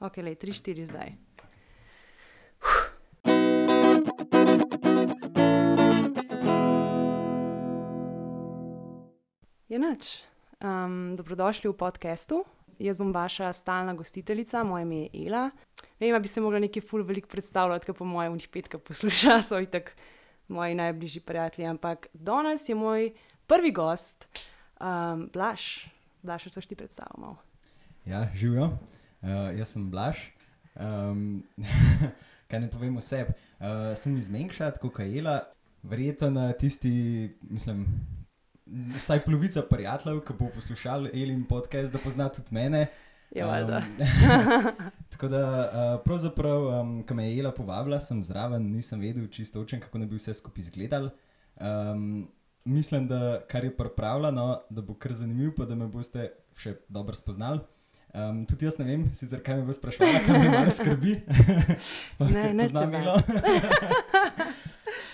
Ok, le 3-4 zdaj. Je noč. Um, dobrodošli v podkastu. Jaz bom vaša stalna gostiteljica, moje ime je Ela. Vem, ali bi se mogla nekaj ful velik predstavljati, ker po mojem njih petka posluša, so itak moji najbližji prijatelji. Ampak danes je moj prvi gost, um, Blaž. Blaž, se ti predstavljamo. Ja, živijo. Uh, jaz sem Blaž. Um, kaj ne povem o sebi? Uh, sem iz Mengša, kot je Ela, verjetno na tisti, mislim, vsaj polovica prijateljev, ki bo poslušal Elin podcast, da pozna tudi mene. Je valjda. tako da, uh, pravzaprav, um, ko me je Ela povabila, sem zraven, nisem vedel čisto točen, kako ne bi vse skupaj izgledal. Um, mislim, da kar je pripravljeno, da bo kar zanimivo, pa da me boste še dobro spoznali. Um, tudi jaz ne vem, sicer kaj me bo sprašvala, kaj me malo skrbi. ne, ne znam bilo.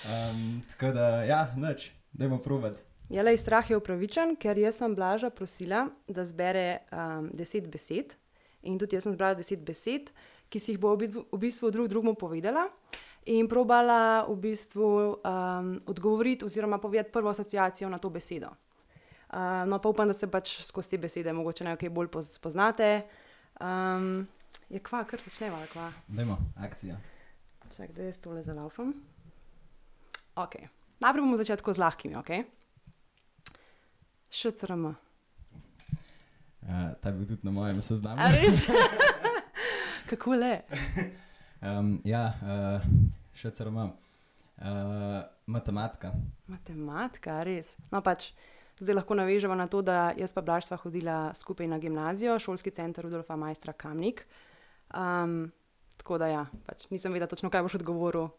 um, tako da, ja, noč, dajmo provat. Je le strah je upravičen, ker jaz sem blaža prosila, da zbere um, deset besed. In tudi jaz sem zbrala deset besed, ki si jih bo v bistvu drug drugemu povedala. In probala v bistvu um, odgovoriti, oziroma povedati prvo asociacijo na to besedo. Uh, no, pa upam, da se pač skozi te besede mogoče nekaj bolj spoznate. Um, je kva, kar začnemo, kva. Dajmo, akcija. Čak, da jaz tole zalaufam. Ok. Najprej bomo začeli z lahkimi, ok? Šcrm. Uh, ta je bil tudi na mojem seznamu. Res? Kako le? um, ja, uh, šcrm. Uh, matematika. Matematika, res. No, pač. Zdaj lahko navežemo na to, da jaz pa Blaž sva hodila skupaj na gimnazijo, šolski center Rudolfa Majstra Kamnik. Um, tako da ja, pač nisem vedela točno, kaj boš odgovoril uh,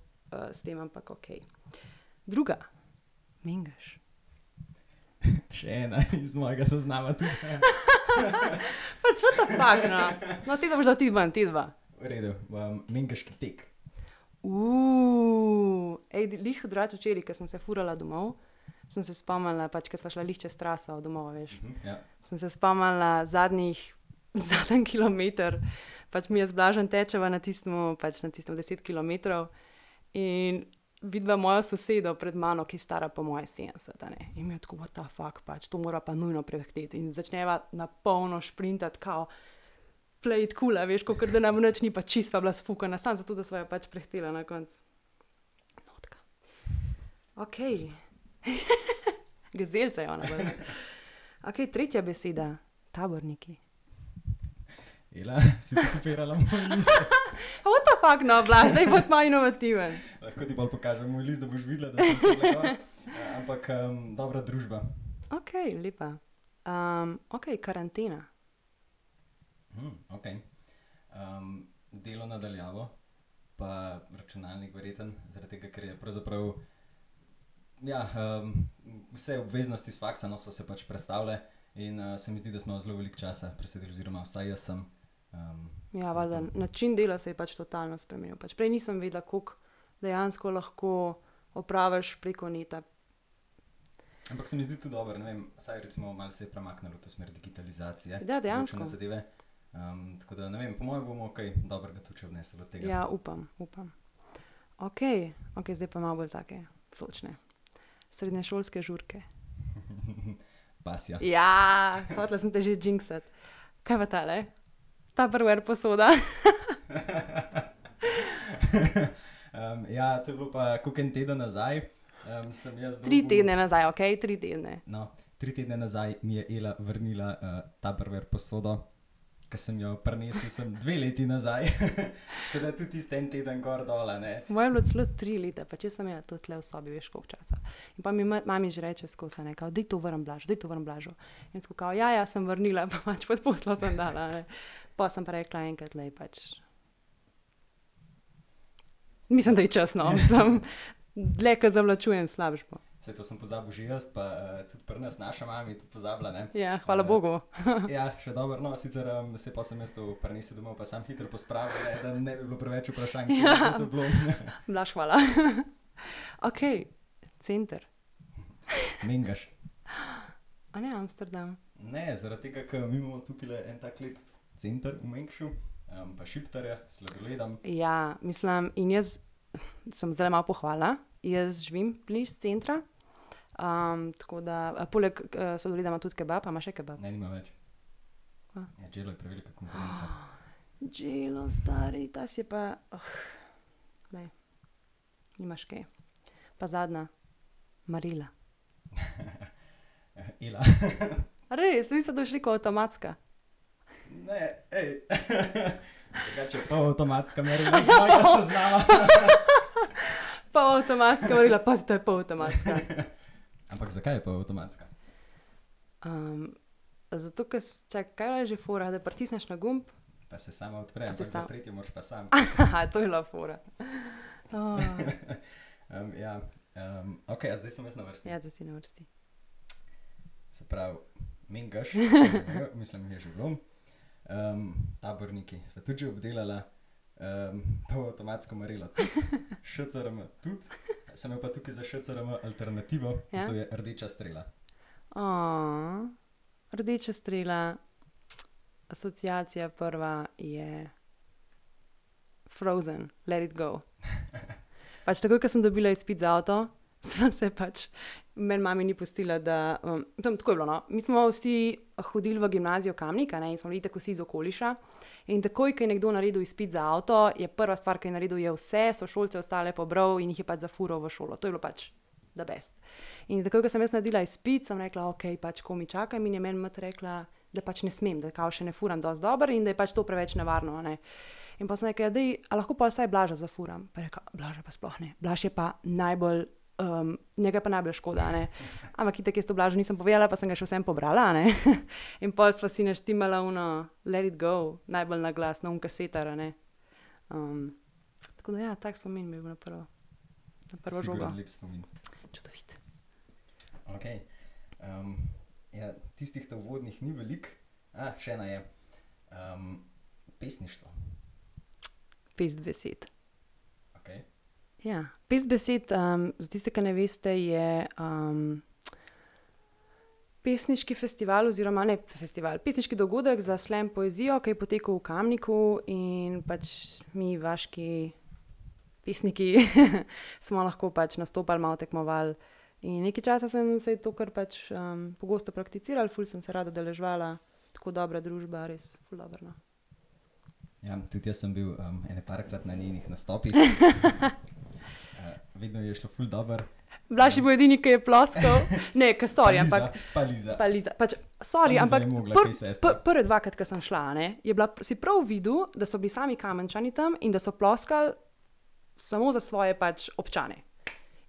s tem, ampak ok. Druga, mingaš. Še ena iz mojega seznama. pač what the fuck, no. No, ti da boš dal ti dva, ti dva. V redu, um, mingaški tek. Uf, ej, lih odrač včeraj, ker sem se furala domov sem se spomnila, pač, ko smo šli lišče s traso domov. Uh -huh, ja. Sem se spomnila zadnjih zadnji kilometr, pač mi je zblažen tečeva na tistem, pač na tistem 10 km. In vidva mojo sosedo pred mano, ki je stara po moje 70. Ne? In mi je tako, ta fuk, pač to mora pa nujno prehteti. In začneva na polno šprintati, kao. Plejt kula, veš, kot da nam noč ni pa čisto bila sfukana, samo zato, da smo jo pač prehtela na koncu. Notka. Ok. Gazelca je ona. Ok, tretja beseda, taborniki. Ela, si ti kopirala moj list. What the fuck, no, blaž, da je bod malo inovativen. Lahko ti bolj pokažem moj list, da boš videla, da sem se lepo. Ampak um, dobra družba. Ok, lepa. Um, ok, karantena. Hmm, ok. Um, delo nadaljavo, pa računalnik verjeten, zaradi tega, ker je pravzaprav ja, um, vse obveznosti iz faksa no, so se pač predstavile in uh, se mi zdi, da smo zelo veliko časa presedeli, oziroma vsaj jaz sem. Um, ja, valjda, način dela se je pač totalno spremenil. Pač prej nisem vedela, koliko dejansko lahko opraviš preko neta. Ampak se mi zdi tudi dobro, da se je malo se premaknilo v to smer digitalizacije. Ja, dejansko. Um, tako da, ne vem, po mojem bomo kaj dobrega tudi odnesli od tega. Ja, upam, upam. Ok, okay zdaj pa malo bolj take sočne srednješolske žurke. Pasja. Ja, hotel sem te že jinxati. Kaj pa tale? Ta prva posoda. um, ja, to je bilo pa kako en teden nazaj. Um, tri tedne nazaj, ok, tri tedne. No, tri tedne nazaj mi je Ela vrnila uh, ta prva posoda ki sem jo prenesel, sem dve leti nazaj. Tako da tudi tiste en teden gor dol. Moje je bilo celo tri leta, pa če sem jaz to tle v sobi, veš koliko časa. In pa mi mami že reče skozi nekaj, da je to vrn blažo, da je to vrn blažo. In tako kao, ja, ja, sem vrnila, pa pač pod poslo sem dala. Ne. Pa sem pa rekla enkrat, le pač. Mislim, da je časno, mislim, dlje, ko zavlačujem, slabš bo. Vse to sem pozabil že jaz, pa uh, tudi pri nas, naša mama je to pozabila. Ja, hvala uh, Bogu. ja, še dobro, no, sicer um, se pa sem jaz to prenesel domov, pa sem hitro pospravil, ne, da ne bi bilo preveč vprašanj. Ja, Blaž, hvala. ok, center. Mengaš. A ne Amsterdam. Ne, zaradi tega, ker mi imamo tukaj en tak lep center v Mengšu. um, pa šiptarja, sladoledom. Ja, mislim, in jaz sem zdaj malo pohvala. Jaz živim blizu centra. Um, tako da, a poleg uh, sladoleda ima tudi kebab, ima še kebab. Ne, nima več. Kva? Ja, Dželo je prevelika konkurenca. Dželo, stari, ta si pa. Oh, daj, nimaš kaj. Pa zadnja, Marila. Ila. Res, ste došli kot avtomatska. ne, hej. Drugače pa avtomatska merila z mojega seznama. Pa avtomatska, Marila, pa zdaj pa avtomatska. Ampak zakaj je pa avtomatska? Um, zato, ker čakaj, kaj je že fora, da pritisneš na gumb. Pa se sama odpre, se ampak sam- zapreti moraš pa sam. To je bila fora. Oh, um, ja, um, ok, a zdaj sem jaz na vrsti. ja, da si na vrsti. Se pravi, Mingaš, mislim, je že bilo. Um, taborniki sva tudi obdelala, um, pa avtomatsko marilo tudi, ščrm tudi. Sem imel pa tukaj za ščrm alternativo, Ja. ja? to je rdeča strela. Oh, rdeča strela, asociacija prva je Frozen, let it go. Pač takoj, ko sem dobila izpit za avto, sem se pač, meni mami ni pustila, da. Um, tam, tako je bilo. No. Mi smo vsi hodili v gimnazijo Kamnika ne, in smo bili tako vsi iz okoliša. In takoj, ko je nekdo naredil izpit za avto, je prva stvar, ki je naredil, je vse, so šolce ostale pobral in jih je pač zafural v šolo. To je bilo pač the best. In takoj, ko sem jaz naredila izpit, sem rekla, ok, pač ko mi čakam in je meni mat rekla, da pač ne smem, da kao še ne furam dosti dobro in da je pač to preveč nevarno. Ne? In pa sem rekla, da lahko pa vsaj blaža zafuram. Pa je rekla, blaža pa sploh ne. Blaž je pa najbolj, um, njega pa najbolj škoda. ne. Ampak itak jaz to blažo nisem povedala, pa sem ga še vsem pobrala. ne. In pol sva si naštimala uno, let it go, najbolj na glas, na unkasetar. Um, tako da ja, tak spomin mi je bil na prvo, na prvo žogo. Sigurno lep spomin. Čudovit. Okay. Um, ja, tistih ta uvodnih ni veliko, a še ena je um, pesništvo. Pest besed. Ja, pest besed, um, za tiste, ki ne veste, je um, pesniški festival, oziroma ne festival, pesniški dogodek za slam poezijo, ki je potekal v Kamniku in pač mi, vaški pesniki, smo lahko pač nastopali, malo tekmovali. In nekaj časa sem se to kar pač um, pogosto prakticirala, ful sem se rada deležvala, tako dobra družba, res ful dobro. No. Ja, tudi jaz sem bil um, ene parkrat na njenih nastopih. vedno je šlo ful dobro. Blaž je bil edini, ki je ploskal, ne, ki sorry, ampak. Pa Liza. Pa Liza, pač, sorry, Samo ampak mogla, pr, pr, prve dvakrat, ko sem šla, ne, je bila, si prav videl, da so bili sami kamenčani tam in da so ploskali samo za svoje pač občane.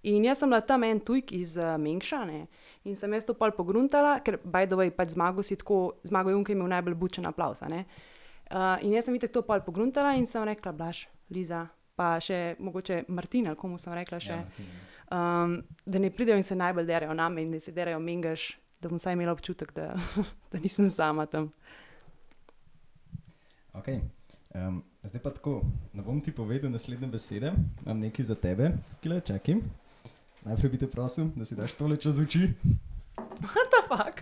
In jaz sem bila tam en tujk iz uh, Mengša ne, in sem jaz to pol pogruntala, ker by the way, pač zmago si tako, zmago Junke je imel najbolj bučen aplaus. Uh, in jaz sem videla to pol pogruntala in sem rekla, Blaž, Liza, pa še mogoče Martina, ali komu sem rekla še. Ja, Martina. um, da ne pridejo in se najbolj derajo name in da se derajo mengaš, da bom vsaj imela občutek, da, da nisem sama tam. Okay. Um, zdaj pa tako, ne bom ti povedal naslednje besede, imam nekaj za tebe, tukaj čakaj. Najprej bi te prosil, da si daš tole čez oči. What the fuck?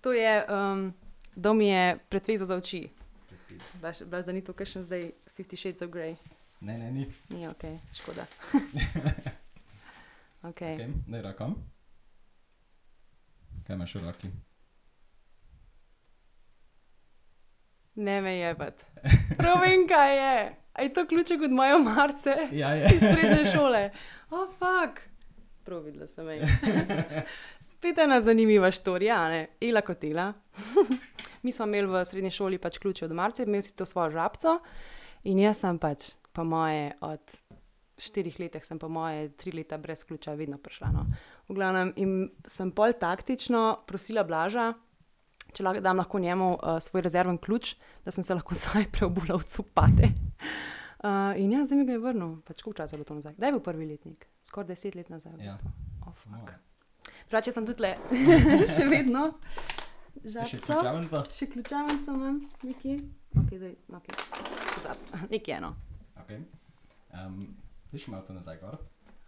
to je, um, da mi je predvezo za oči. Baš, baš da ni to, kar še zdaj 50 Shades of Grey. Ne, ne, ni. Ni ok, škoda. okay. Okay. Daj roko. Kaj imaš v roki? Ne me jebati. Prav vem, kaj je. A je to ključek od moje marce Ja, je. iz srednje šole? O, oh, fuck. Prav videla sem jih. Spet ena zanimiva štorija, ne? Ela kot Ela. Mi smo imeli v srednji šoli pač ključe od marce, imel si to svojo žabco in jaz sem pač, po moje, od štirih letih sem po moje tri leta brez ključa vedno prišla. No. V glavnem, in sem pol taktično prosila Blaža, če lahko dam lahko njemu uh, svoj rezerven ključ, da sem se lahko zdaj preobula v cupate. Uh, in ja, zdaj mi ga je vrnil, pač koliko časa je bilo to nazaj. Kdaj je bil prvi letnik? Skoraj deset let nazaj. V Ja. bistvu. oh, fuck. Drugače sem tudi le, še vedno. Še Žabco. ključavnica? Še ključavnico imam, nekje. Okay, daj, okay. Pozab- Nekje eno. Okay. Um, Viš malo to nazaj gor?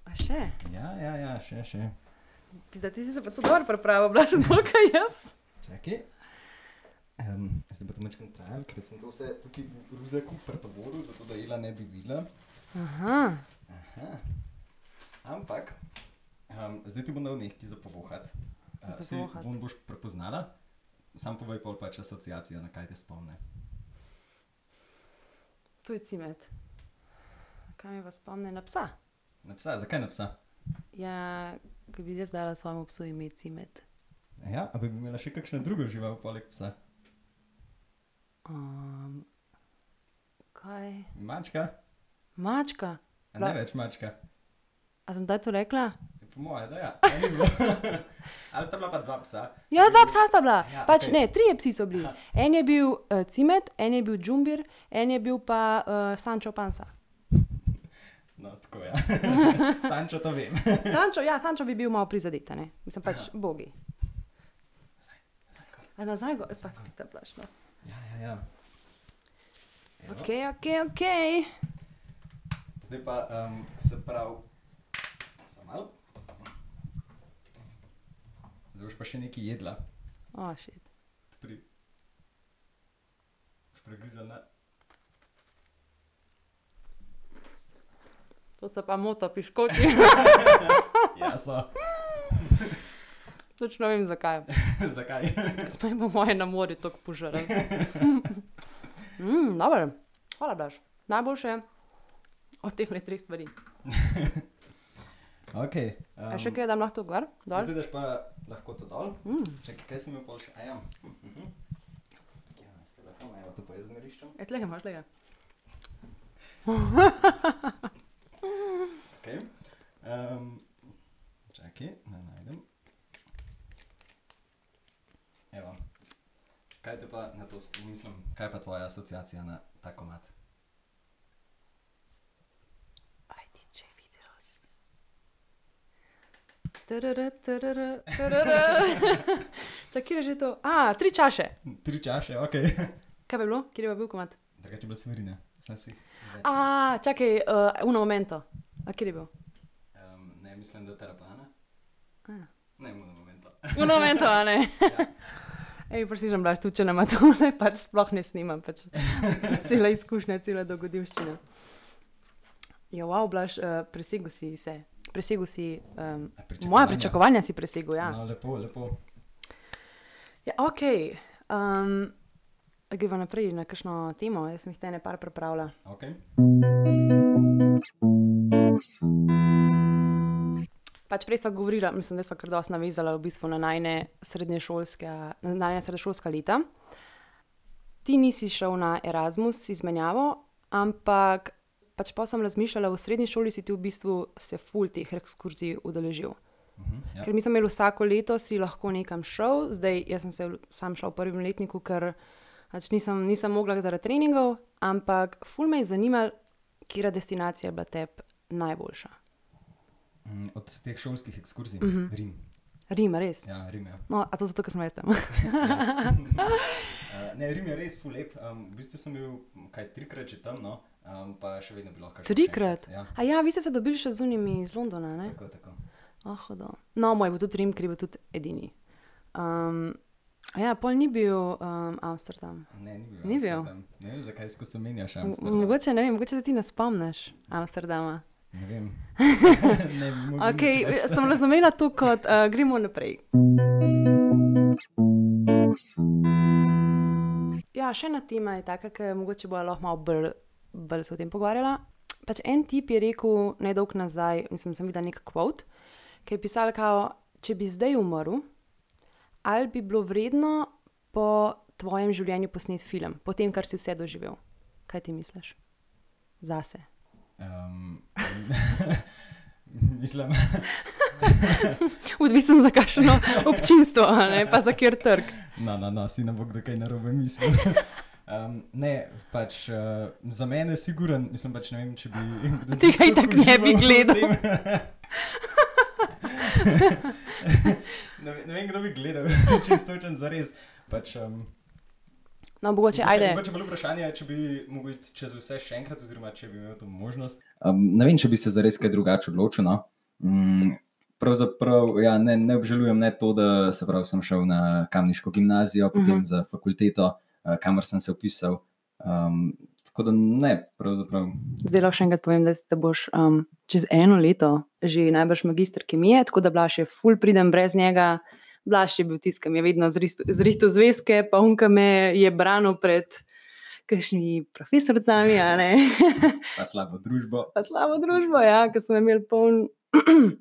A še? Ja, ja, ja, še, še. Zdaj ti si se pa tu dobro pripravil, blažen bolj kaj jaz. Čakaj. Um, zdaj bo to nekaj trajalo, ker sem to vse tukaj v ruzaku pretovoril, zato da Ela ne bi videla. Aha, Aha. Ampak, um, zdaj ti bom dal nekaj za povohat. Uh, Za saj povohat. Von boš prepoznala, sam povej pol pač asociacija, na kaj te spomne. Tu je cimet. Kaj mi vas spomne na psa? Na psa, zakaj na psa? Ja, ko bi jaz dala svojemu psu ime cimet. Ja, a bi imela še kakšno drugo žival poleg psa? Um, kaj? Mačka? Mačka. A ne več mačka. A sem zdaj to rekla? Moje, da ja. Ali sta bila pa dva psa? Ja, dva psa sta bila. Ja, pač, okej. Ne, trije psi so bili. Aha. En je bil uh, cimet, en je bil džumbir, en je bil pa uh, Sančo Pansa. No, tako ja. Sančo to vem. Sančo, ja, Sančo bi bil malo prizadet, ne? Mislim pač bogi. Zdaj, gor. A nazaj, go, pa kako ste plašno. Ja, ja, ja. Evo. Ok, ok, ok. Zdaj pa um, se pravi, samo malo. Zdaj boš pa še nekaj jedla. O, oh, šit. Pri... Boš pregrizala. To se pa mota piškoti. Jasno. Točno vem zakaj. Zakaj? Spaj pa moje na morju tako požrl. mm, dobro, hvala, Blaž. Najboljše od teh le treh stvari. Okay, Um, A še kaj, da lahko gor? Dol? Zdaj daš pa lahko to dol. Mm. Čakaj, kaj sem imel pol še? A ja. Mhm. Ja, s telefonom, evo to pa jaz nariščam. Et lega, imaš lega. Okay. Um, čakaj, ne najdem. Evo. Kaj te pa na to, mislim, kaj pa tvoja asociacija na ta komat? Čakaj, kje je že to? A, tri čaše. Tri čaše, ok. Kaj bi bilo? Kje je bil komat? Drugače bila smerina. Sem si. A, čakaj, uh, uno momento. A kje je bil? Um, ne, mislim, da terapana. A. Ne, mu na momento. Uno momento, a ne? Ja. Ej, prosižem, blaž, tu če nema to, ne, pač sploh ne snimam, pač cela izkušnja, cela dogodivščina. Ja, wow, blaž, uh, presegel si se. Presegel si, um, pričakovanja? moja pričakovanja si presegel, ja. No, lepo, lepo. Ja, ok. Um, gremo naprej na kakšno temo, jaz sem jih te ne par pripravila. Okay. Pač prej smo govorili, mislim, da smo kar dosti navezali v bistvu na najne srednješolske, na najne srednješolska leta. Ti nisi šel na Erasmus izmenjavo, ampak pač pa sem razmišljala, v srednji šoli si ti v bistvu se ful teh ekskurzij udeležil. Uh -huh, ja. Ker mi smo imeli vsako leto, si lahko nekam šel, zdaj jaz sem se sam šel v prvem letniku, ker pač nisem, nisem mogla zaradi treningov, ampak ful me je zanimalo, kera destinacija je bila tebi najboljša. Mm, Od teh šolskih ekskurzij, Mhm. Rim. Rim, res. Ja, Rim je. No, a to zato, ker sem jaz tam. Uh, ne, Rim je res ful lep. Um, v bistvu sem bil kaj trikrat že tam, no, um, pa še vedno bi lahko šel. še Trikrat? Ja, ja, vi ste se dobili še z unimi iz Londona, ne? tako, tako. Oh, hudo. no, moj bo tudi Rim, ker je bil tudi edini. Um, ja, pol ni bil um, Amsterdam. Ne, ni bil. Ni bil? Ne vem, zakaj skozi menjaš M- Amsterdam. Mogoče ne vem, mogoče se ti ne spomniš Amsterdama. Ne vem. ne Okay, sem razumela to kot uh, gremo naprej. Ja, še ena tema je taka, ki mogoče bo lahko malo bolj, bolj se o tem pogovarjala. Pač en tip je rekel nedolgo nazaj, mislim, sem videl nek kvot, ki je pisal, kao, če bi zdaj umrl, ali bi bilo vredno po tvojem življenju posnet film, po tem, kar si vse doživel. Kaj ti misliš? Zase. Um, mislim, Odvisno za kakšno občinstvo, a ne pa za kjer trg. no, no, no, si ne bo kdo kaj narobe mislil. Um, ne, pač uh, za mene je siguren, mislim pač ne vem, če bi. Tega tako itak ne bi gledal. ne, ne vem, kdo bi gledal, čisto točen za res. Pač, um, No, mogoče, ajde. Mogoče bolj vprašanje je, če bi mogel iti čez vse še enkrat, oziroma če bi imel to možnost. Um, ne vem, če bi se za res kaj drugače odločil. No? Mm, pravzaprav ja, ne, ne obžalujem ne to, da se prav, sem šel na kamniško gimnazijo, potem uh Mhm. -huh. za fakulteto, kamor sem se upisal. Um, tako da ne, pravzaprav. Zdaj lahko še enkrat povem, da, da boš um, čez eno leto že najbrž magistr kemije, tako da Blaž je ful pridem brez njega. Blaž je bil tisti, ki mi je vedno zrihtel zvezke, pa unka me je branil pred kakšnimi profesorcami, a ne. Pa slabo družbo. pa slabo družbo, ja, ki smo imeli poln.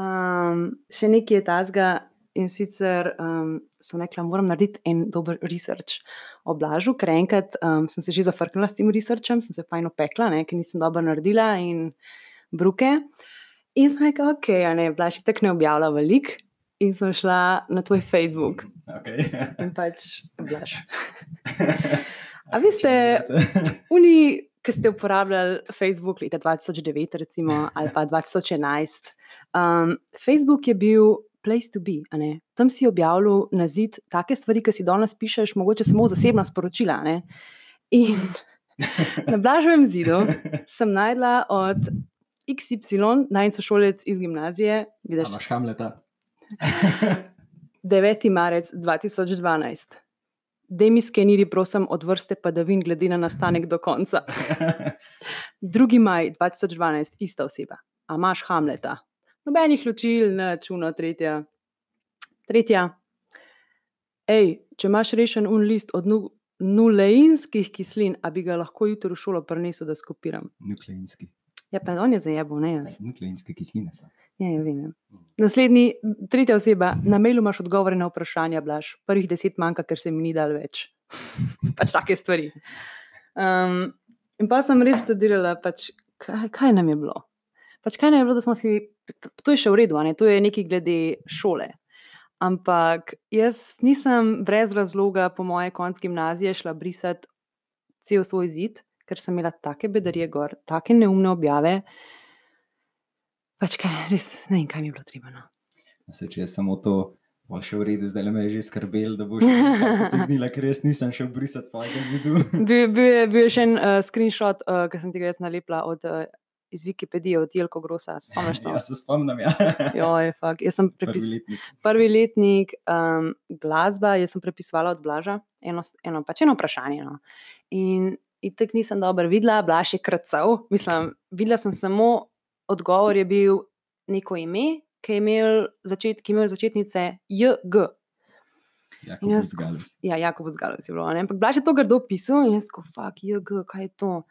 um, še nekaj je tazga in sicer um, sem rekla, moram narediti en dober research o Blažu, ker enkrat um, sem se že zafrknila s tem researchem, sem se fajn opekla, ne, ker nisem dobro naredila in bruke. In sem rekla, ok, ne, Blaž je tako ne objavlja velik. In sem šla na tvoj Facebook Okay. in pač Blaž. A vi ste Oni, ki ste uporabljali Facebook leta 2009, recimo, ali pa 2011, um, Facebook je bil place to be. Tam si objavljal na zid take stvari, ki si danes pišeš, mogoče samo zasebna sporočila. In na Blažovem zidu sem najdla od XY, naj sošolec iz gimnazije, vidiš, Imaš Hamleta. 9. marec 2012. Dej mi skeniri, prosim, od vrste padavin, glede na nastanek do konca. 2. maj 2012, ista oseba. A imaš Hamleta? Nobenih ločil, načuno, tretja. Tretja. Ej, če imaš rešen un list od nu nuleinskih kislin, a bi ga lahko jutro v šolo prinesel, da skopiram. Nukleinski. Ja, pa on je zajebo, ne jaz. Nukleinske kisline so. Ja, ja, vem. ja. Naslednji, tretja oseba, na mailu imaš odgovore na vprašanja, blaž. Prvih deset manjka, ker se mi ni dal več. pač take stvari. Um, in pa sem res študirala, pač, kaj, kaj nam je bilo. Pač kaj je bilo, da smo si, to je še v redu, ne? to je nekaj glede šole. Ampak jaz nisem brez razloga, po moje konc gimnazije, šla brisati cel svoj zid, ker sem imela take bedarije gor, take neumne objave. Pač kaj, res ne vem, kaj mi je bilo treba. No. Se, če je samo to, bo še v redu, zdaj le me je že skrbel, da boš potegnila, ker jaz nisem šel brisati svojega zidu. Bil, bil, je, bil je še en uh, screenshot, uh, ki sem ti ga jaz nalepila od, uh, iz Wikipedije, od Jelko Grosa. Spomniš to? Ja, se spomnim, ja. Joj, fuck. Jaz sem Prvi prepis, letnik. prvi letnik um, glasba, jaz sem prepisovala od Blaža, eno, eno, pač eno vprašanje. No. In, tako nisem dobro videla, Blaž je kracal. Mislim, videla sem samo odgovor, je bil neko ime, ki je imel, začet, ki je imel začetnice JG. Jako In jaz Buzgalus. Ja, jako vzgalo si bilo. ne. Ampak Blaž je to grdo pisal in jaz ko, fuck, JG, kaj je to?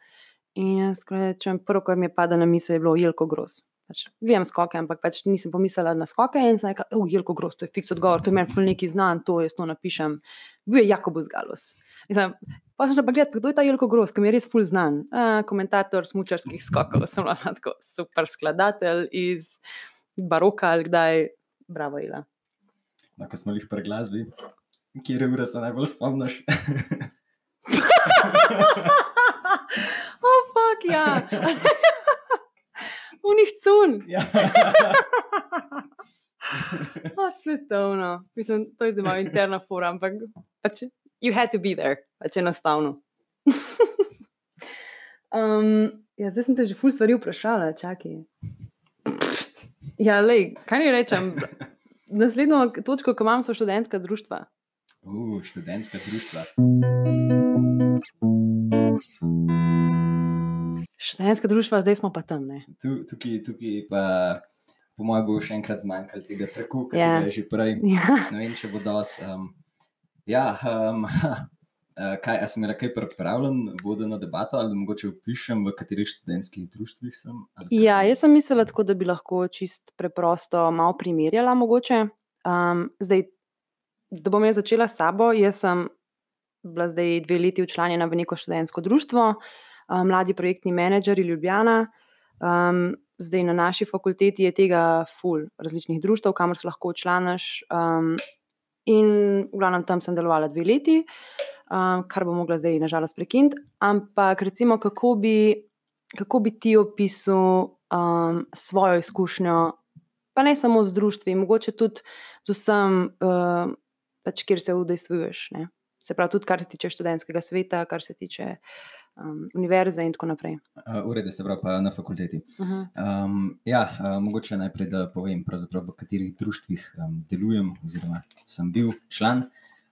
In jaz rečem, prvo, kar mi je padalo na misel, je bilo Jelko Gros. Pač, gledam skoke, ampak pač nisem pomislila na skoke in sem rekla, oh, Jelko Gros, to je fiks odgovor, to je meni ful neki znan, to jaz to napišem. Bil je Jakob Zgalus. Pa sem šla pa gledati, kdo je ta Jelko Gros, ki mi je res ful znan. A, komentator smučarskih skokov, sem bila tako super skladatelj iz baroka ali kdaj. Bravo, Ila. No, ko smo jih pri glasbi, kjer ure se najbolj spomniš? fuck, ja. Unih cun. ja. Svetovno. Mislim, to je zdaj moja interna fora, ampak pač, you had to be there, pač enostavno. um, ja, zdaj sem te že ful stvari vprašala, čakaj. Ja, lej, kaj naj rečem? Naslednjo točko, ko imam, so študentska društva. Uh, študentska društva. Študentska društva, zdaj smo pa tam. Ne? Tu, tukaj, tukaj pa, po mojem, bo še enkrat zmanjkalo tega traku, ki Ja. yeah. je že prej. Ja. Ne vem, če bo dost. Um, ja, um, kaj, sem imel kaj pripravljen, vodeno debato ali mogoče opišem, v katerih študentskih društvih sem? Ja, jaz sem mislila tako, da bi lahko čist preprosto malo primerjala. Mogoče. Um, zdaj, da bom jaz začela s sabo. Jaz sem bila zdaj dve leti učlanjena v neko študentsko društvo, um, mladi projektni menedžer Ljubljana. Um, zdaj na naši fakulteti je tega ful različnih društv, kamor se lahko učlaniš. Um, in v glavnem tam sem delovala dve leti, um, kar bom mogla zdaj nažalost prekiniti. Ampak recimo, kako bi kako bi ti opisal um, svojo izkušnjo, pa ne samo z društvi, mogoče tudi z vsem, uh, pač, kjer se udejstvuješ. Ne? Se pravi, tudi kar se tiče študentskega sveta, kar se tiče um, univerze in tako naprej. Uh, Urede se pravi, pa na fakulteti. Uh -huh. Um, ja, uh, mogoče najprej, da povem, v katerih društvih um, delujem, oziroma sem bil član.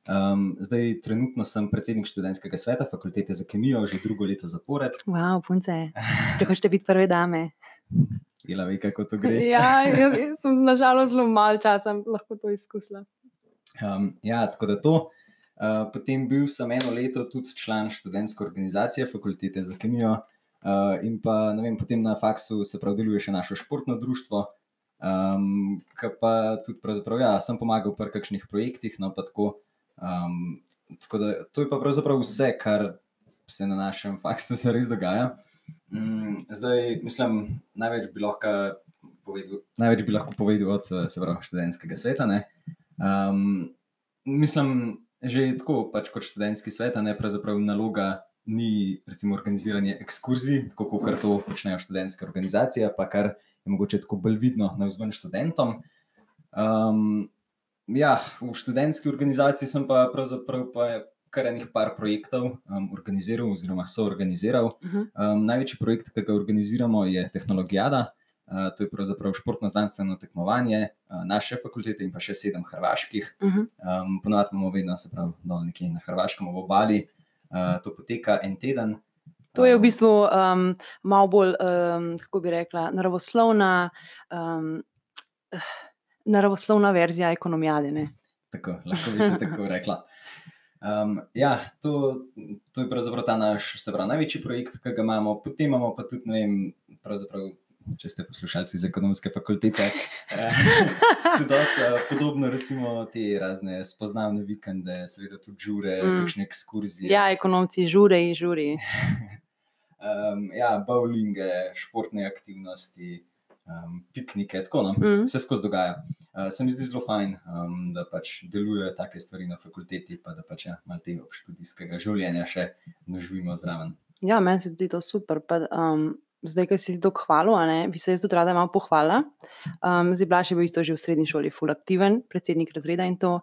Um, zdaj, trenutno sem predsednik študentskega sveta fakultete za kemijo, že drugo leto zapored. Wow, punce, če hočete biti prve dame. Ila ve, kako to gre. ja, jaz, jaz sem nažalost zelo malo časa lahko to izkusila. Um, ja, tako da to. Uh, potem bil sem eno leto tudi član študentske organizacije fakultete za kemijo, uh, in pa vem, potem na faksu se pravi, deluje še naše športno društvo, um, ki pa tudi pravzaprav, ja, sem pomagal pri kakšnih projektih. No, tako, um, tako da to je pa pravzaprav vse, kar se na našem faksu res dogaja. Um, zdaj, mislim, največ bi lahko povedal, največ bi lahko povedal od pravi, študentskega sveta. Um, mislim, že tako, pač kot študentski svet, ne pravzaprav naloga ni recimo organiziranje ekskurzij, tako kot to počnejo študentske organizacije, pa kar je mogoče tako bolj vidno na vzven študentom. Um, ja, v študentski organizaciji sem pa pravzaprav pa kar enih par projektov um, organiziral, oziroma so organiziral. Uh -huh. um, največji projekt, ki ga organiziramo, je Tehnologijada. Uh, to je pravzaprav športno-znanstveno tekmovanje uh, naše fakultete in pa še sedem hrvaških. Uh -huh. um, Ponovadi imamo vedno, se pravi, dol nekje na Hrvaškem, v obali. Uh, to poteka en teden. To je v bistvu um, malo bolj, um, kako bi rekla, naravoslovna, um, naravoslovna verzija ekonomije. Tako, lahko bi se tako rekla. Um, ja, to, to je pravzaprav ta naš, pravi, največji projekt, ki ga imamo. Potem imamo pa tudi, ne vem, pravzaprav če ste poslušalci iz ekonomske fakultete. Eh, tudi so podobno, recimo, te razne spoznavne vikende, seveda tudi žure, mm. kakšne ekskurzije. Ja, ekonomci, žure in žuri. um, ja, bowlinge, športne aktivnosti. Um, piknike, tako no, mm. se skozi dogaja. Uh, se mi zdi zelo fajn, um, da pač delujejo take stvari na fakulteti, pa da pač ja, malo tega študijskega življenja še doživimo zraven. Ja, meni se zdi to super. Pa, um, zdaj, ki si to hvalil, bi se jaz tudi rada malo pohvalila. Um, zdaj, Blaž je bil isto že v srednji šoli, full aktiven, predsednik razreda in to.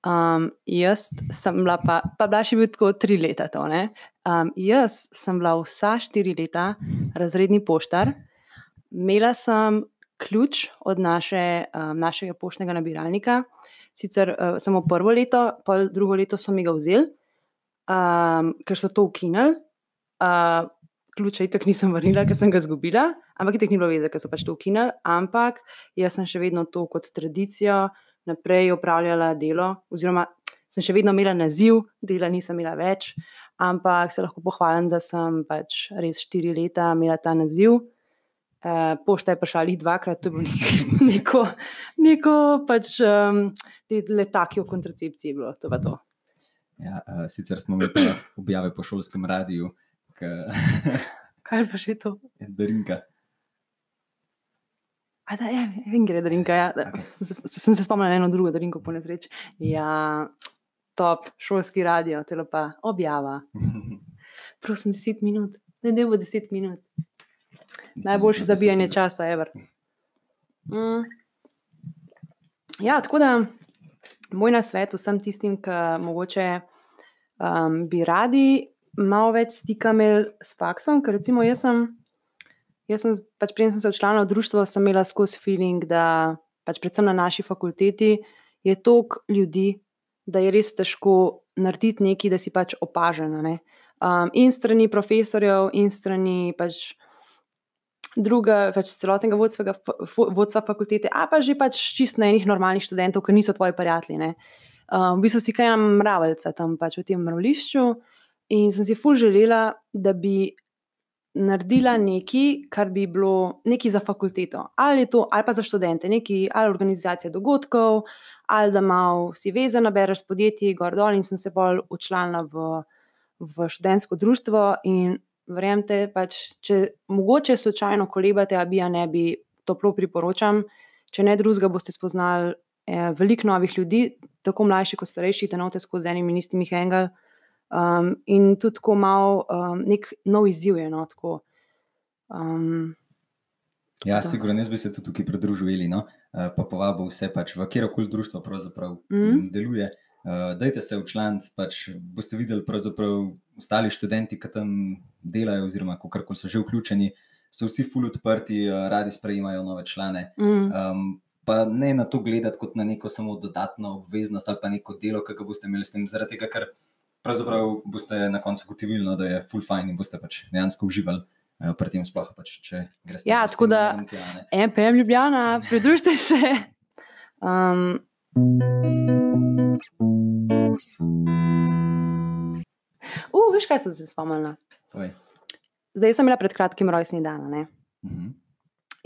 Um, jaz sem bila, pa, pa Blaž je bil tako tri leta. To, um, jaz sem bila vsa štiri leta razredni poštar, imela sem ključ od naše, um, našega poštnega nabiralnika. Sicer uh, samo prvo leto, pa drugo leto so mi ga vzeli, um, ker so to ukinili. Uh, ključa itak nisem vrnila, ker sem ga izgubila, ampak itak ni bilo veze, ker so pač to ukinili. Ampak jaz sem še vedno to kot tradicijo naprej upravljala delo, oziroma sem še vedno imela naziv, dela nisem imela več, ampak se lahko pohvalim, da sem pač res štiri leta imela ta naziv. Uh, pošta je prišla ali dvakrat, to je bilo neko, neko pač, um, letaki o kontracepciji. Bilo, to to. Ja, uh, sicer smo imeli objave po šolskem radiju, Kaj pa še to? Darinka. A da, ja, vem, gre darinka. Ja. Okay. Sem, sem se spomnil na eno drugo darinko, po nesreči. Ja, top, šolski radio, telo pa objava. Prosim, deset minut, ne, bo deset minut. Najboljše zabijanje časa, ever. Mm. Ja, tako da moj nasvet vsem tistim, ki mogoče um, bi radi malo več stika imeli s faksom, ker recimo jaz sem, jaz sem pač prej sem se včlanila v društvo, sem imela skozi feeling, da pač predvsem na naši fakulteti je toliko ljudi, da je res težko narediti nekaj, da si pač opažena. Ne? Um, in strani profesorjev, in strani pač druga, pač celotnega vodstva, vodstva fakultete, a pa že pač čisto enih normalnih študentov, ki niso tvoji prijatelji. Um, v bistvu si kaj mravljca tam pač v tem mravlišču. In sem si ful želela, da bi naredila nekaj, kar bi bilo nekaj za fakulteto, ali, to, ali pa za študente, nekaj ali organizacija dogodkov, ali da malo si vezana, bereš podjetje, gor dol in sem se bolj učlanila v, v študentsko društvo. In verjemite, pač, če mogoče slučajno kolebate, a bi ja ne bi, toplo priporočam. Če ne drugega, boste spoznali eh, veliko novih ljudi, tako mlajši kot starejši, da note skozi enimi in istimi hengel. Um, in tudi tako malo um, nek nov izziv je. No, um, ja, sigurno, jaz bi se tudi tukaj pridružil, no? uh, pa povabil vse, pač, v kjer koli društvo pravzaprav mm. deluje. Uh, dajte se včlaniti, pač boste videli, pravzaprav ostali študenti, ki tam delajo, oziroma kako so že vključeni, so vsi full odprti, uh, radi sprejemajo nove člane. Mm. Um, pa ne na to gledati kot na neko samo dodatno obveznost ali pa neko delo, ki ga boste imeli s tem, zaradi tega, ker pravzaprav boste na koncu gotovili, no, da je full fine in boste pač dejansko uživali. uh, Pri tem sploh, pač, če greste Ja, tako da-. MPM Ljubljana, pridružite se. Um, uh, veš, kaj sem se spomnila? Povej. Zdaj sem imela pred kratkim rojstni dan. Ne? Mhm.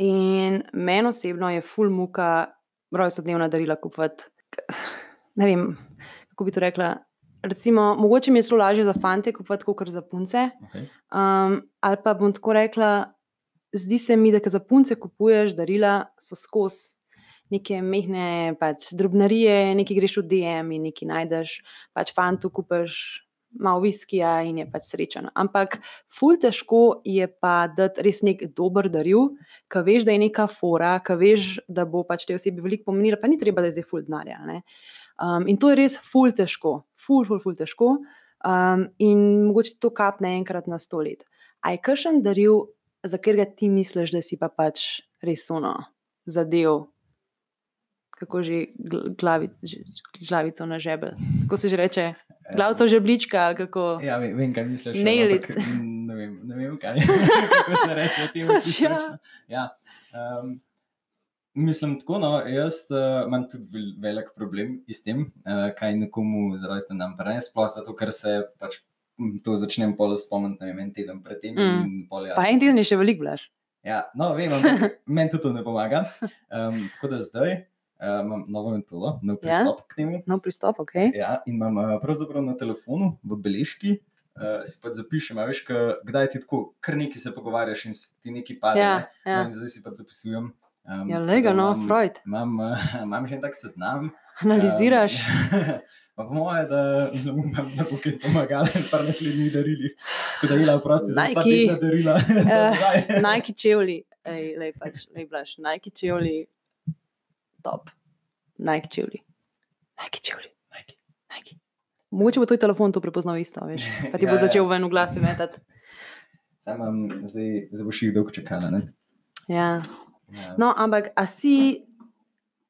In meni osebno je full muka rojstnodnevna darila kupovati. Ne vem, kako bi to rekla. Recimo, mogoče mi je zelo lažje za fante kupovati, kot za punce. Okay. Um, ali pa bom tako rekla, zdi se mi, da za punce kupuješ darila, so skozi neke mehne pač, drobnarije, nekaj greš v DM in nekaj najdeš, pač fantu kupiš malo viskija in je pač srečen. Ampak ful težko je pa dati res nek dober daril, ki veš, da je neka fora, ki veš, da bo pač te osebi veliko pomenila, pa ni treba, da je zdaj ful denarja. ne. Um, in to je res ful težko, ful, ful, ful težko. Um, in mogoče to kapne enkrat na sto let. A je kršen daril, za katerega ti misliš, da si pa pač res uno, zadev, kako že gl- glavi, glavico na žebelj. Kako se že reče, glavico žeblička kako. Ja, vem, vem kaj misliš. Nail ampak it. Ne vem, ne vem kaj kako se reče. Pač čisto ja. ja. um, mislim tako, no, jaz uh, imam tudi vel, velik problem s tem, uh, kaj nekomu za rojsten dan prenesti, sploh zato, ker se pač m, to začnem pol spomniti, ne vem, en teden predtem. Mm. pol, ja, Pa en teden je še veliko blaž. Ja, no, vem, meni tudi to ne pomaga. Um, tako da zdaj uh, imam novo metodo, nov Ja? pristop k temu. No, pristop, ok. Ja, in imam uh, pravzaprav na telefonu v beležki. Uh, si pa zapišem, veš, kdaj ti tako, kar nekaj se pogovarjaš in ti nekaj pade. Ja, ne. ja. No, zdaj si pa zapisujem. Um, Ja, lega, no, imam- Freud. Imam, uh, imam že en tak seznam. Analiziraš. Um, pa po moje, da, mislim, upam, da bo kaj pomagalo pri naslednjih darilih. Tako da ila prosti za vsa tedna darila. nazaj. Nike čevlji, ej, lej pač, lej blaž, Nike čevlji, top. Nike čevlji. Nike čevlji. Nike. Nike. Mogoče bo tvoj telefon to prepoznal isto, veš. Pa ti Ja, bo ja. začel ven v glasi metati. Sam imam zdaj, zdaj boš jih dolgo čakala. Ne? Ja. Ja. No, ampak a si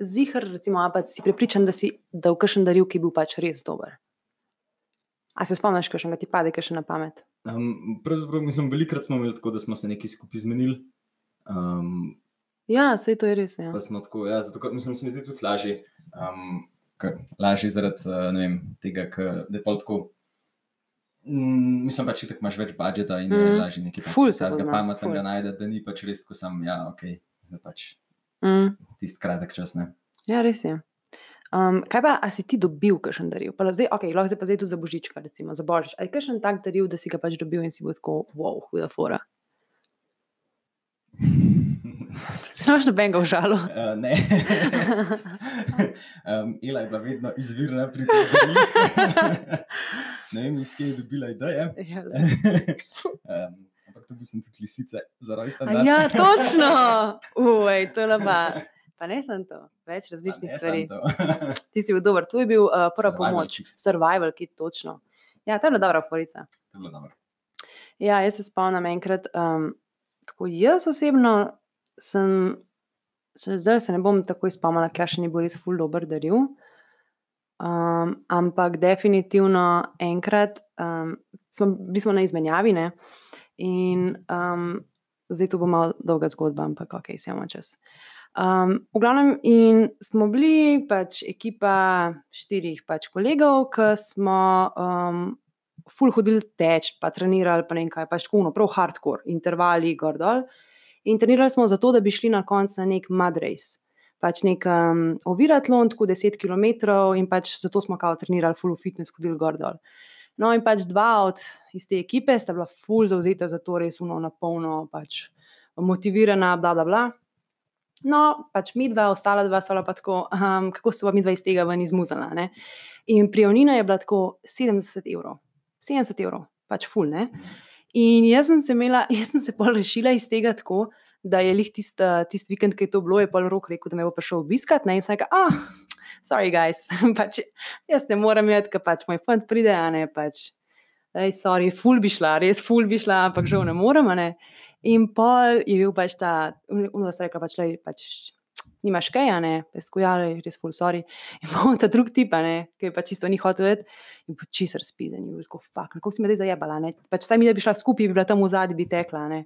zihar, recimo, a pa si prepričan, da si dal kakšen daril, ki je bil pač res dober? A se spomniš, kakšen ga ti pade, kakšen na pamet? Um, pravzaprav, mislim, velikrat smo imeli tako, da smo se nekaj skupaj zmenili. Um, Ja, sej to je res. Ja. pa smo tako, ja, zato, mislim, se mi zdi tudi lažje. Um, lažje zaradi ne vem, tega, ker da je pol tako. Mm, mislim pač, da imaš več budžeta in mm. je lažje nekaj Ful se pozna, pametnega najti, da ni pač res tako sam, ja, ok, da pač Mm. tisti kratek čas ne. Ja, res je. Um, kaj pa, a si ti dobil kakšen daril? Pa zdaj, okay, lahko zdaj pa zdaj tu za božička, recimo za božič. Ali je kakšen tak daril, da si ga pač dobil in si bil tako, wow, huda fora. Se noč nobenega v žalu. Uh, ne. um, Ila je bila vedno izvirna pri tem. ne vem, iz kje je dobila ideje. Ja, um, ampak to bi sem tudi lisice za rojsten A dan. ja, točno. Uj, to je lepa. Pa ne sem to, več različnih stvari. Ti si bil dober, to je bil uh, prva Survival pomoč, kit. survival kit, točno. Ja, ta je bila dobra forica. Dobro. Ja, jaz se spomnim enkrat, um, tako jaz osebno sem, zdaj se ne bom tako spomnila, ker še ni bil res ful dober daril. Um, ampak definitivno enkrat um, smo, bili smo na izmenjavi ne? In um, zdaj to bo malo dolga zgodba, ampak ok, se imamo čas. Um, v glavnem, in smo bili pač ekipa štirih pač kolegov, ki smo um, ful hodili teč, pa trenirali, pa ne vem kaj, pač kuno, prav hardcore, intervali, gor dol. In trenirali smo zato, da bi šli na konec na nek mud race. Pač nek um, oviratlon, tako 10 km, in pač zato smo kao trenirali, full fitness, hodili gor dol. No, in pač dva od iz te ekipe sta bila full zauzeta za to, res uno, na polno, pač motivirana, bla, bla, bla. No, pač mi dva, ostala dva, sva pa tako, um, kako se bo mi dva iz tega ven izmuzala. Ne? In prijavnina je bila tako 70 evrov. 70 evrov, pač full, ne. In jaz sem se imela, jaz sem se pol rešila iz tega tako, da je lih tisti tist vikend, ki je to bilo, je pol rok rekel, da me bo prišel obiskat. Ne? In sem rekel, ah, sorry, guys, pač, jaz ne morem jeti, ker pač moj fant pride, a ne pač. Ej, sorry, ful bi šla, res ful bi šla, ampak žal ne morem. Ne? In pol je bil pač ta, uno se rekel, pač, lej, pač nimaš kaj, a ne, peskujali, res ful, sorry. In pol ta drug tip, a ne, ki je pač čisto ni hotel vedeti, in pač čisto razpiden, in bil tako, fuck, kako si me zdaj zajebala, ne. Pač saj mi, da bi šla skupaj, bi bila tam v zadnji, bi tekla, ne.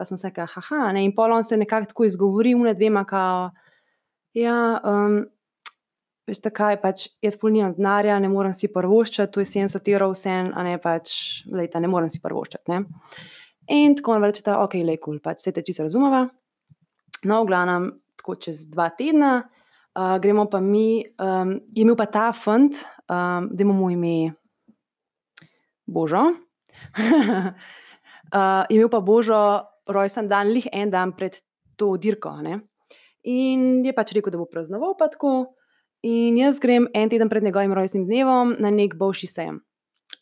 Pa sem se rekla, haha, ne, in pol on se nekako tako izgovori, une dvema, kao, ja, um, veste kaj, pač jaz pol nimam denarja, ne morem si prvoščati, to je 70 evrov vsem, a ne pač, lejta, ne morem si prvoščati, ne. In tako on reče, ok, lej, kul, cool, pač se te čisto razumeva. No, v glavnem, tako čez dva tedna, uh, gremo pa mi, um, je imel pa ta fant, um, da imamo ime Božo. uh, je imel pa Božo rojsten dan, lih en dan pred to dirko. Ne? In je pač rekel, da bo praznoval pa tako. In jaz grem en teden pred njegovim rojstnim dnevom na nek boljši sejem.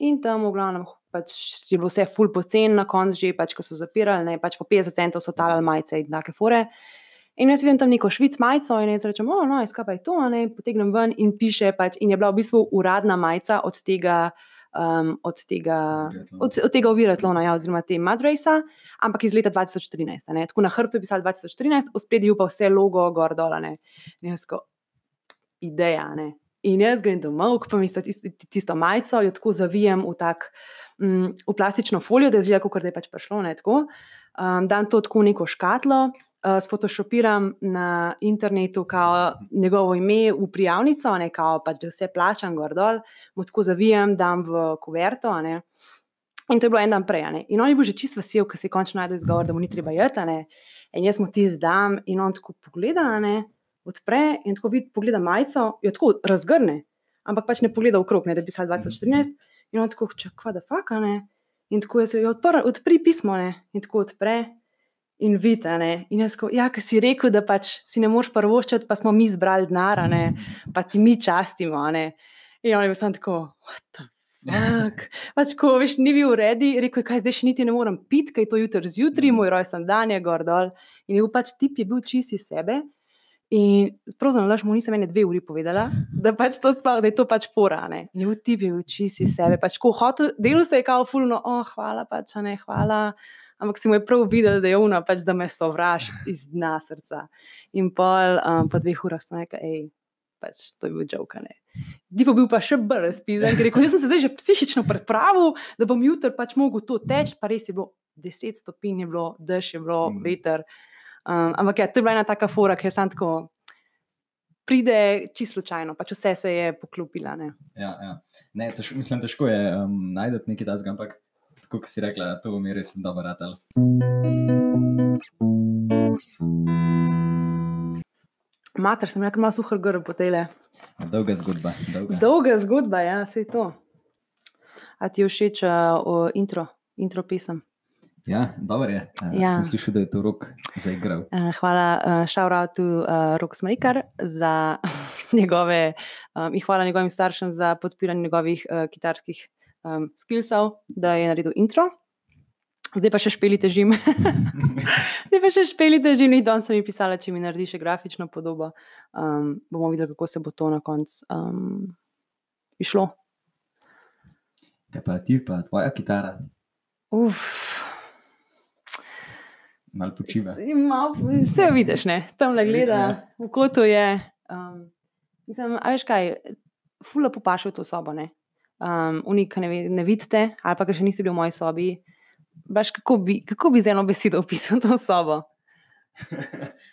In tam, v glavnem, pač je bilo vse ful pocen, na koncu že, pač, ko so zapirali, ne, pač po 50 centov so talali majice in take fore. In jaz vidim tam neko švic majico in jaz rečem, oh, no, skaj pa je to, ne, potegnem ven in piše, pač, in je bila v bistvu uradna majica od tega. Um, od tega, od, od tega oviratlona, ja, oziroma te Madrasa, ampak iz leta 2013. Ne. Tako na hrbtu je pisalo 2013, v spredju pa vse logo, gor dol. Nesko ideja. Ne. In jaz grem domov, pa mi tisto, tisto majico, jo tako zavijem v, tak, um, v plastično folijo, da je zelo, kot da je pač prišlo. Ne, um, dan to tako neko škatlo, uh, sfotoshopiram na internetu, kao njegovo ime v prijavnico, ne kao pač, da vse plačam, gor dol, mu tako zavijem, dam v kuverto. Ne. In to je bilo en dan prej. Ne. In on je bil že čisto vesel, ker se je končno najdel izgovor, da mu ni treba jeti. In jaz mu ti zdam, in on tako pogleda, ne, odpre in tako vidi, pogleda majico, jo tako razgrne, ampak pač ne pogleda okrog, ne, da bi pisal 2014. In on tako, če kva da faka, ne. In tako je se odprl, odpri pismo, ne, in tako odpre in vidi. In jaz, ko, ja, ki si rekel, da pač si ne moreš prvoščati, pa smo mi zbrali denar, pa ti mi častimo. Ne? In on je bil tako, the. Pač, ko veš, ni bil uredi, rekel je, kaj zdaj še niti ne morem piti, kaj to jutri zjutraj, moj rojsten dan je gor dol. In je bil pač tip, je bil čisti sebe. In pravzaprav, laž mu nisem ene dve uri povedala, da, pač to spal, da je to pač porane. In je bil tip, je bil čisti sebe. Pač, ko hotel, delo se je kao fulno, oh, hvala, pač ne, hvala ampak si mu je prav videl, da je ono, pač, da me sovraž iz dna srca. In pol, um, po dveh urah sem rekel, hej, pač, to je bil žokane. Di pa bil pa še bolj razpisan, ker rekel, sem se zdaj že psihično pripravil, da bom jutri pač mogel to teči, pa res je bilo 10 stopinj, je bilo dež, je bilo mm. veter. Um, ampak ja, to je bila ena taka fora, ker sem tako. Pride čisto slučajno, pač vse se je poklopila. Ne? Ja, ja. Ne, tež, mislim, težko je um, najti nekaj tasga, ampak kot si rekla, to mi res dobro ratal. Mater, sem rekel, ima suhar grb po tele. Dolga zgodba. Dolga, dolga zgodba, ja, se je to. A ti je všeč uh, intro, intro pesem? Ja, dobro je. Uh, ja. Sem slišal, da je to rok zaigral. Uh, hvala, uh, šauratu uh, Rok Smrikar za njegove, um, in hvala njegovim staršem za podpiranje njegovih uh, kitarskih um, skillsov, da je naredil intro. Zdaj pa še špeli težim. Zdaj pa še špeli težim, in danes sem jim pisala, če mi naredi še grafično podobo. Um, bomo videli, kako se bo to na koncu um, išlo. Kaj pa ti, pa tvoja kitara? Uf. Mal počiva. Vse vidiš, ne? tam le gleda, v kotu je. Um, mislim, a veš kaj, fula popašal to sobo, ne? Um, unik, ne, ne vidite, ali pa še niste bili v moji sobi. Baš, kako, bi, kako bi z eno besedo opisal to sobo?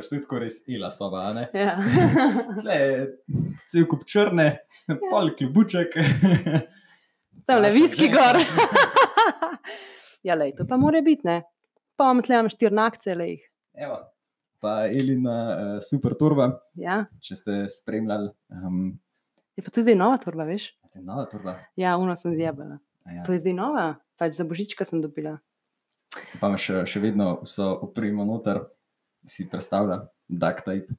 pač ti tako res ila soba. Ja. Cel kup črne, ja. pol kljubuček. Tam le viski gor. ja, lej, to pa mora biti, ne. Pa vam tlem štirnakce, lej. Evo. Pa Elina, uh, super turba. Ja. Če ste spremljali. Um, Je pa to zdaj nova torba, veš? Je nova torba. Ja, uno sem zjebala. Ja. To je zdaj nova, pač za božička sem dobila. Pa imaš še, še vedno vso opremo noter, si predstavlja, duct tape.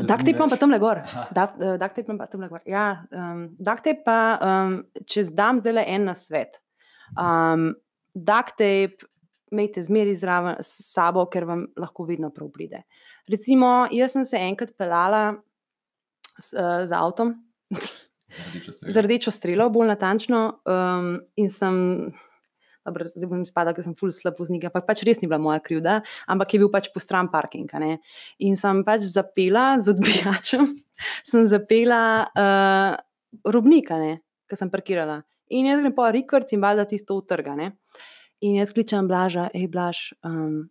Duct tape imam pa tam le gor. Duct tape imam pa tam le gor. Ja, um, duct tape pa, um, če zdam zdaj le en na svet. Um, duct tape, imejte zmeri zraven s sabo, ker vam lahko vedno prav pride. Recimo, jaz sem se enkrat pelala s, uh, z avtom. Z rdečo strelo, bolj natančno, um, in sem dobro, zdaj bom spadal, ker sem full slab voznik, ampak pač res ni bila moja krivda, ampak je bil pač postran parking. Ne? In sem pač zapela z odbijačem, sem zapela uh, robnika, ki sem parkirala. In jaz grem po rekord in valjda tisto utrga. In jaz kličem Blaža, hej Blaž, um,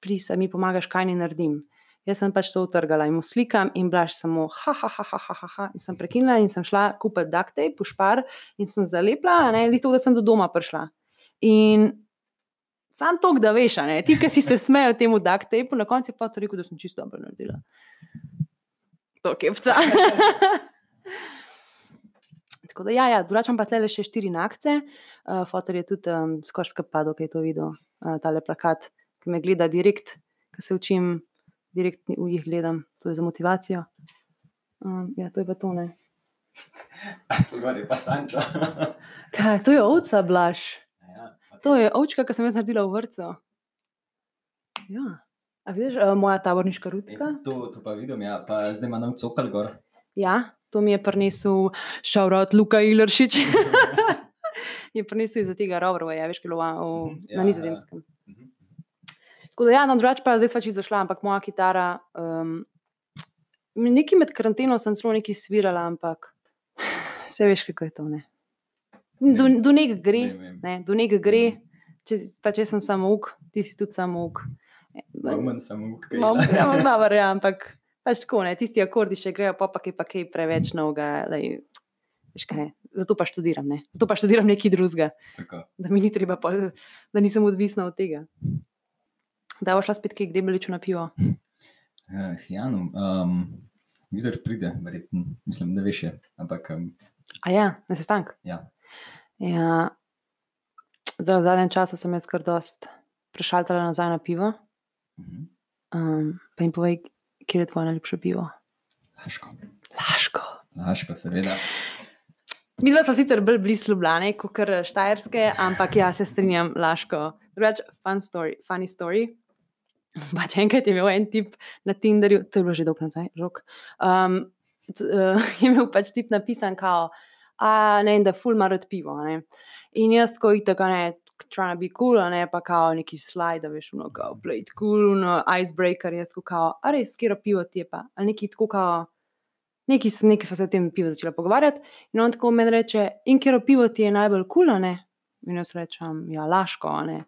plisa mi pomagaš, kaj ne naredim. Jaz sem pač to utrgala in mu slikam, in blaž samo, ha, ha, ha, ha, ha, ha. In sem prekinila in sem šla kupiti tape, pušpar in sem zalepla, ne, li to, da sem do doma prišla. In sam to, da veš, ne? ti, ki si se smejal temu tapeu, na koncu pa ti rekel, da sem čisto dobro naredila. To je vca. Tako da, ja, ja drugačam pa tle še štiri nakce. Uh, Fotor je tudi um, skoraj skapado, ki je to videl, uh, tale plakat, ki me gleda direkt, ki se učim, direkt v jih gledam, to je za motivacijo. Um, ja, to je pa to ne. to je pa Sančo. Kaj, to je ovca, blaš. To je ovčka, ki sem jaz naredila v vrtu. Ja. A vidiš, uh, moja taborniška rutka? E, to, to pa vidim, ja. pa zdaj ima nov cokal gor. Ja, to mi je prinesel šaurot Luka Ileršič. je prinesel iz tega rovrova, ja, veš, kilo, v, mhm, ja, na nizozemskem. Tako da, ja, na drugač pa zdaj sva čisto zašla, ampak moja kitara. Um, Nekaj med karanteno sem celo nekaj svirala, ampak vse veš, kako je to. Ne? do, do nekega gre, ne, do nekega gre. Če, pa če sem samo uk, ti si tudi samo uk. Malo samo uk. Malo manj, ja, ampak pač tako, ne, tisti akordi še grejo, pa pa kaj, pa kaj preveč novega. Zato pa študiram, ne. zato pa študiram nekaj drugega. Da mi ni treba, pa, da nisem odvisna od tega. Da bo šla spet bi ličila na pivo. Uh, ja, no, um, videl pride, verjetno, mislim, da veš. Ampak. Um, A ja, na sestank. Ja. Ja, zdaj, v zadnjem času sem jaz kar dost prešaltala nazaj na pivo. Um, pa jim povej, kje je tvoje najljubše pivo? Laško. Laško. Laško, seveda. Mi dva smo sicer bolj blizu Ljubljana, kot kar Štajerske, ampak ja, se strinjam, Laško. Drugač, fun story, funny story. Pač enkrat je imel en tip na Tinderju, to je bilo že dolgo nazaj, rok. Um, t, uh, je imel pač tip napisan, kao ne, da ful mar od pivo. Ne. In jaz, ko je tako ne, trying to be cool, ne pa kao neki slide, veš, no, kao plate cool, no, icebreaker, jaz ko kao, a res, skero pivo ti je pa, ali neki tako kao. Neki smo se o tem pivu začeli pogovarjati, in on tako meni reče: In kjer pivo ti je najbolj kul, cool, ne? In jaz rečem: Ja, laško, ne.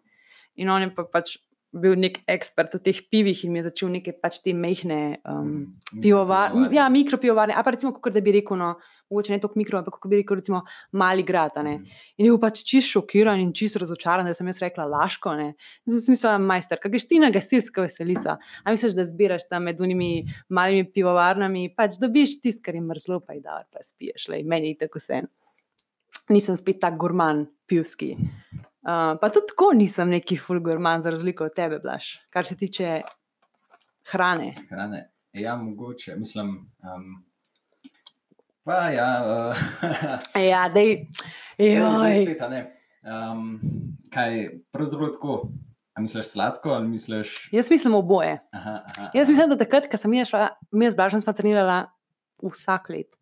In on je pa pač bil nek ekspert v teh pivih in mi je začel neke pač te mehne um, mm, pivovarne. Ja, mikropivovarne. A pa recimo, kot da bi rekel, no, mogoče ne toliko mikro, ampak kot bi rekel, recimo, mali grad. Mm. In je bil pač čist šokiran in čist razočaran, da sem jaz rekla laško. Ne. In sem si mislila, majster, kaj si ti na gasilska veselica. A misliš, da zbiraš tam med unimi malimi pivovarnami, pač dobiš tisto, kar je mrzlo, pa je da, pa spiješ, le meni je tako vse. Nisem spet tak gurman, pivski. Uh, pa tudi tako nisem neki fulgurman, za razliko od tebe, Blaž, kar se tiče hrane. hrane. Ja, mogoče, mislim. Um, pa ja, uh, ja da je. Um, kaj pravzaprav tako? A misliš sladko ali misliš? Jaz mislim oboje. Aha, aha, Jaz mislim, da takrat, ko sem jaz šla, mi z Blažem smo trenirala vsak let.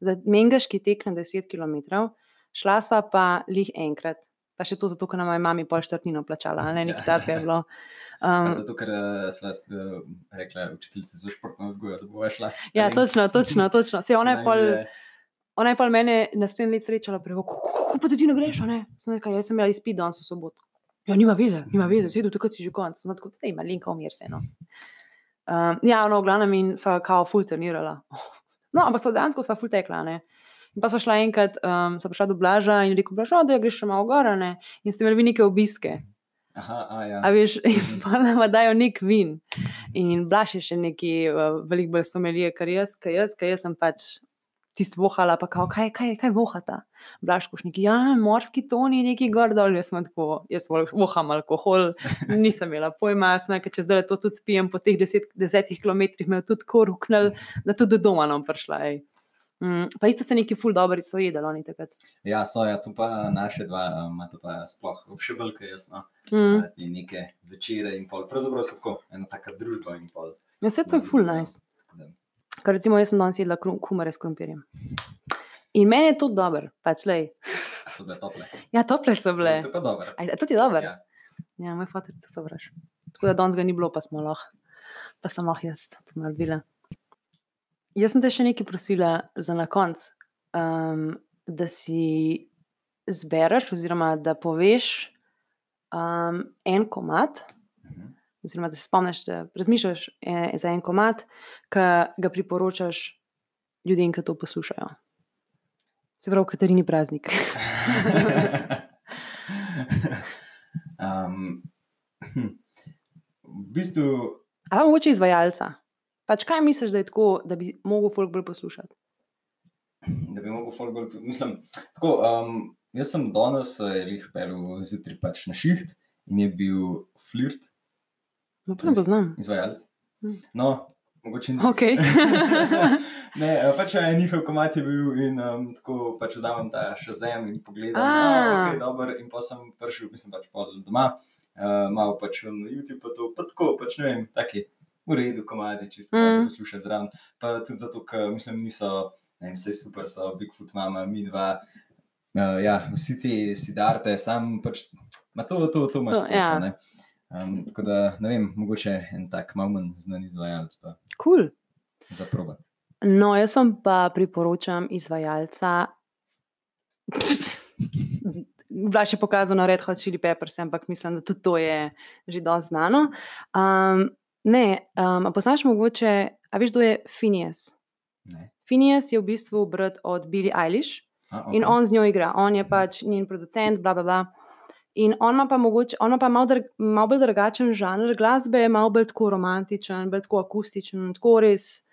Za mengaški tek na 10 km, šla sva pa lih enkrat. Pa še to, zato, ker nam je mama pol štrtnino plačala, ne nekaj takega je bilo. Um, zato, ker uh, smo uh, rekli, učiteljice za športno vzgojo, da bo šla. Ja, točno, točno. točno. Se, ona, je pol, ona je pa mene naslednji let srečala, preko, kako pa ti ne greš? Ne? Sem rekla, jaz sem imela izpit danes v soboto. Ja, nima veze, nima veze, sedaj tukaj si že konc. Sem tako, da ima linka umir se. No. Um, ja, no, v glavnem in sva kao ful trenirala. No, ampak so dejansko sva ful tekla, ne. In pa smo šla enkrat, um, smo prišla do Blaža in rekel, Blaža, da greš še malo gor, ne? in ste imeli neke obiske. Aha, a, ja. a veš, in pa nam dajo nek vin. In Blaž je še neki uh, velik bolj somelije, kar jaz, kar jaz, kar jaz sem pač tisti vohala, pa kao, kaj, kaj, kaj vohata. Blaž, koš neki, ja, morski toni, neki gor dol, jaz sem tako, jaz voham alkohol, nisem imela pojma, jasno, ker če zdaj to tudi spijem po teh deset, desetih kilometrih, me je tudi tako ruknil, da tudi do doma nam prišla. Ej. Mm, pa isto se neki ful dobri so jedali oni takrat. Ja, so, ja, tu pa naše dva, um, imata pa sploh še veliko jasno. Mm. In neke večere in pol. Pravzaprav so tako ena taka družba in pol. Ja, vse to je ful nice. Tako da, Ker recimo jaz sem danes jedla kumare s krompirjem. In meni je to dobro, pač lej. a so bile tople. Ja, tople so bile. To je pa dobro. Aj, to ti je dobro? Ja. Ja, moj fotor to sovraž. Tako da danes ga ni bilo, pa smo lahko, pa sem lahko jaz to naredila. Jaz sem te še nekaj prosila za na konec, um, da si zbereš, oziroma da poveš um, en komat, Mhm. oziroma da se spomniš, da razmišljaš eh, za en komat, ki ga priporočaš ljudem, ki to poslušajo. Se pravi, Katarini praznik. um, hm. v bistvu, A pa mogoče izvajalca. Pač kaj misliš, da je tako, da bi mogel folk bolj poslušati? da bi mogel folk bolj. Mislim, tako, um, jaz sem danes eh, jih pel zjutraj pač na šiht in je bil flirt, No, pa ne poznam. izvajalec. Hm. No, mogoče ne, eh, pač eh, njihov komat je bil in um, tako pač vzamem ta še zem in pogledam, da je dober. In pa sem prišel, mislim pač pol doma, uh, malo pač na YouTube, pa to, pa tako, pač ne vem, taki v redu komadi, čisto mm. Mm. za poslušati zraven. Pa tudi zato, ker mislim, niso, ne vem, vse super so, Bigfoot mama, mi dva. Uh, ja, vsi ti sidarte, sam pač, ma to, to, to imaš To, stresa, ja. ne. Um, tako da, ne vem, mogoče en tak malo manj znan izvajalec pa Cool. za probat. No, jaz vam pa priporočam izvajalca. Blaž je pokazal na Red Hot Chili Peppers, ampak mislim, da tudi to je že dosti znano. Um, ne, um, a poznaš mogoče, a veš, kdo je Phineas? Ne. Phineas je v bistvu brat od Billie Eilish. A, In okej. on z njo igra, on je pač njen producent, bla, bla, bla. In on ima pa, mogoče, on ima pa malo, drg, malo bolj drugačen žanr glasbe, malo bolj tako romantičen, bolj tako akustičen, tako res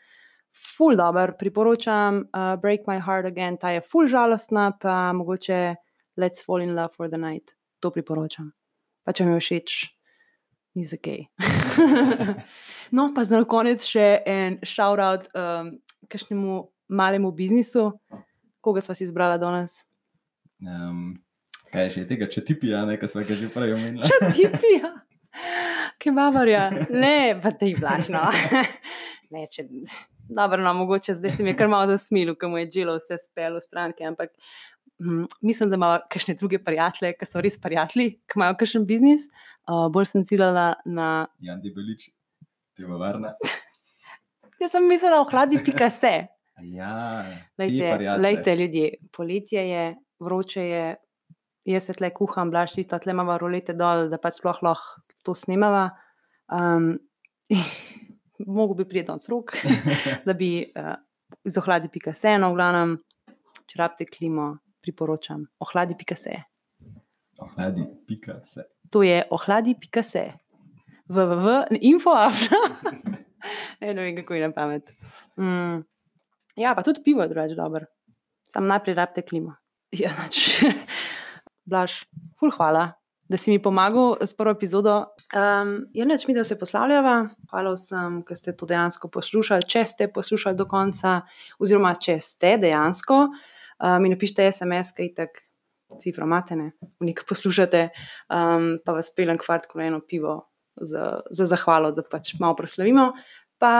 full dobr. Priporočam uh, Break My Heart Again, ta je full žalostna, pa mogoče Let's Fall in Love for the Night. To priporočam. Pa če mi je všeč, ni za kaj. no, pa za konec še en shout-out um, kakšnemu malemu biznisu. Koga smo si izbrali danes? Um, kaj je še tega, če ti pija, nekaj smo ga že prej omenili. Če ti pija, kebabarja. Ne, pa te je vlažno. Ne, če. Dobro, no, mogoče zdaj se mi je kar malo zasmilil, ker mu je dželo vse spelo stranke, ampak mm, mislim, da ima kakšne druge prijatelje, ki so res prijatelji, ki imajo kakšen biznis. Uh, bolj sem ciljala na. Jan Debelič, pivovarna. Jaz sem mislila, ohladi pika se. Ja, Lejte, lejte, ljudje, poletje je, vroče je, jaz se tle kuham, blaž tisto, tle imamo rolete dol, da pač sploh lahko to snemava. Um, Mogoče bi prijedel z rok, da bi uh, iz ohladi pika se, no, v glavnem, če rabite klimo, priporočam. Ohladi pika se. Ohladi, pika se. To je ohladi pika se. www.infoafna. ne, ne vem, kako je na pamet. Mm. Ja, pa tudi pivo je drugače dobro. Sam najprej rabite klimo. Ja, nač. Blaž, ful hvala, da si mi pomagal s prvo epizodo. Um, ja, neč mi, da se poslavljava. Hvala vsem, ki ste to dejansko poslušali. Če ste poslušali do konca, oziroma če ste dejansko, uh, mi napišite SMS, kaj tak cifra matene, nekaj poslušate, um, pa vas pelem kvart koleno pivo za, za zahvalo, da pač malo proslavimo. Pa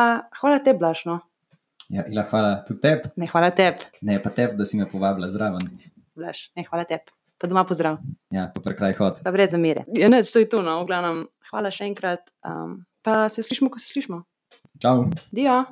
hvala te, Blažno. Ja, Ila, hvala tudi tebi, Ne, hvala tebi, ne pa tebi, da si me povabila zraven. Blaž. Ne, hvala tebi. Pa doma pozdrav. Ja, pa prekraj hod. Pa brez zamere. Ja, neč, to je to, no, v glavnem. Hvala še enkrat. Um, pa se slišimo, ko se slišimo. Čau. Dio.